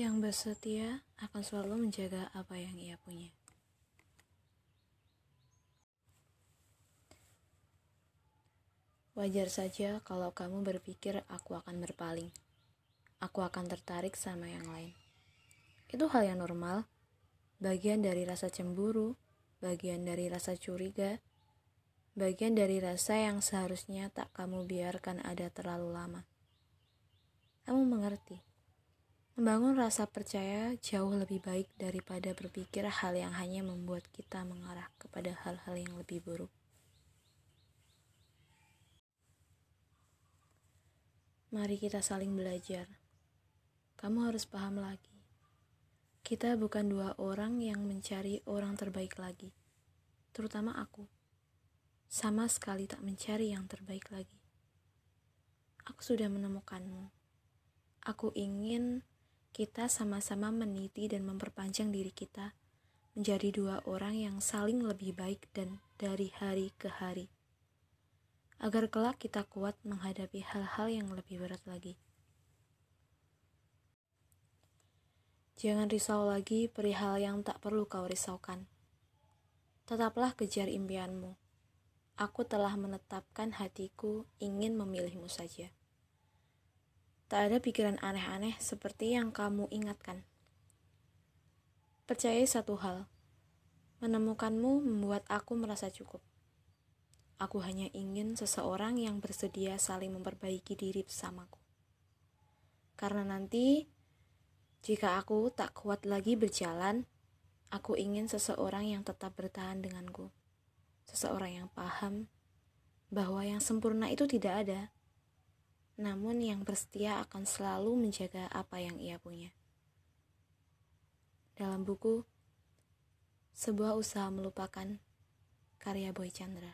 Yang bersetia akan selalu menjaga apa yang ia punya. Wajar saja kalau kamu berpikir aku akan berpaling. Aku akan tertarik sama yang lain. Itu hal yang normal, bagian dari rasa cemburu, bagian dari rasa curiga, bagian dari rasa yang seharusnya tak kamu biarkan ada terlalu lama. Kamu mengerti. Membangun rasa percaya jauh lebih baik daripada berpikir hal yang hanya membuat kita mengarah kepada hal-hal yang lebih buruk. Mari kita saling belajar. Kamu harus paham lagi. Kita bukan dua orang yang mencari orang terbaik lagi. Terutama aku. Sama sekali tak mencari yang terbaik lagi. Aku sudah menemukanmu. Aku ingin kita sama-sama meniti dan memperpanjang diri kita menjadi dua orang yang saling lebih baik dan dari hari ke hari agar kelak kita kuat menghadapi hal-hal yang lebih berat lagi. Jangan risau lagi perihal yang tak perlu kau risaukan. Tetaplah kejar impianmu. Aku telah menetapkan hatiku ingin memilihmu saja. Tak ada pikiran aneh-aneh seperti yang kamu ingatkan. Percayai satu hal, menemukanmu membuat aku merasa cukup. Aku hanya ingin seseorang yang bersedia saling memperbaiki diri bersamaku. Karena nanti, jika aku tak kuat lagi berjalan, aku ingin seseorang yang tetap bertahan denganku. Seseorang yang paham bahwa yang sempurna itu tidak ada, namun yang bersetia akan selalu menjaga apa yang ia punya. Dalam buku, sebuah usaha melupakan karya Boy Chandra.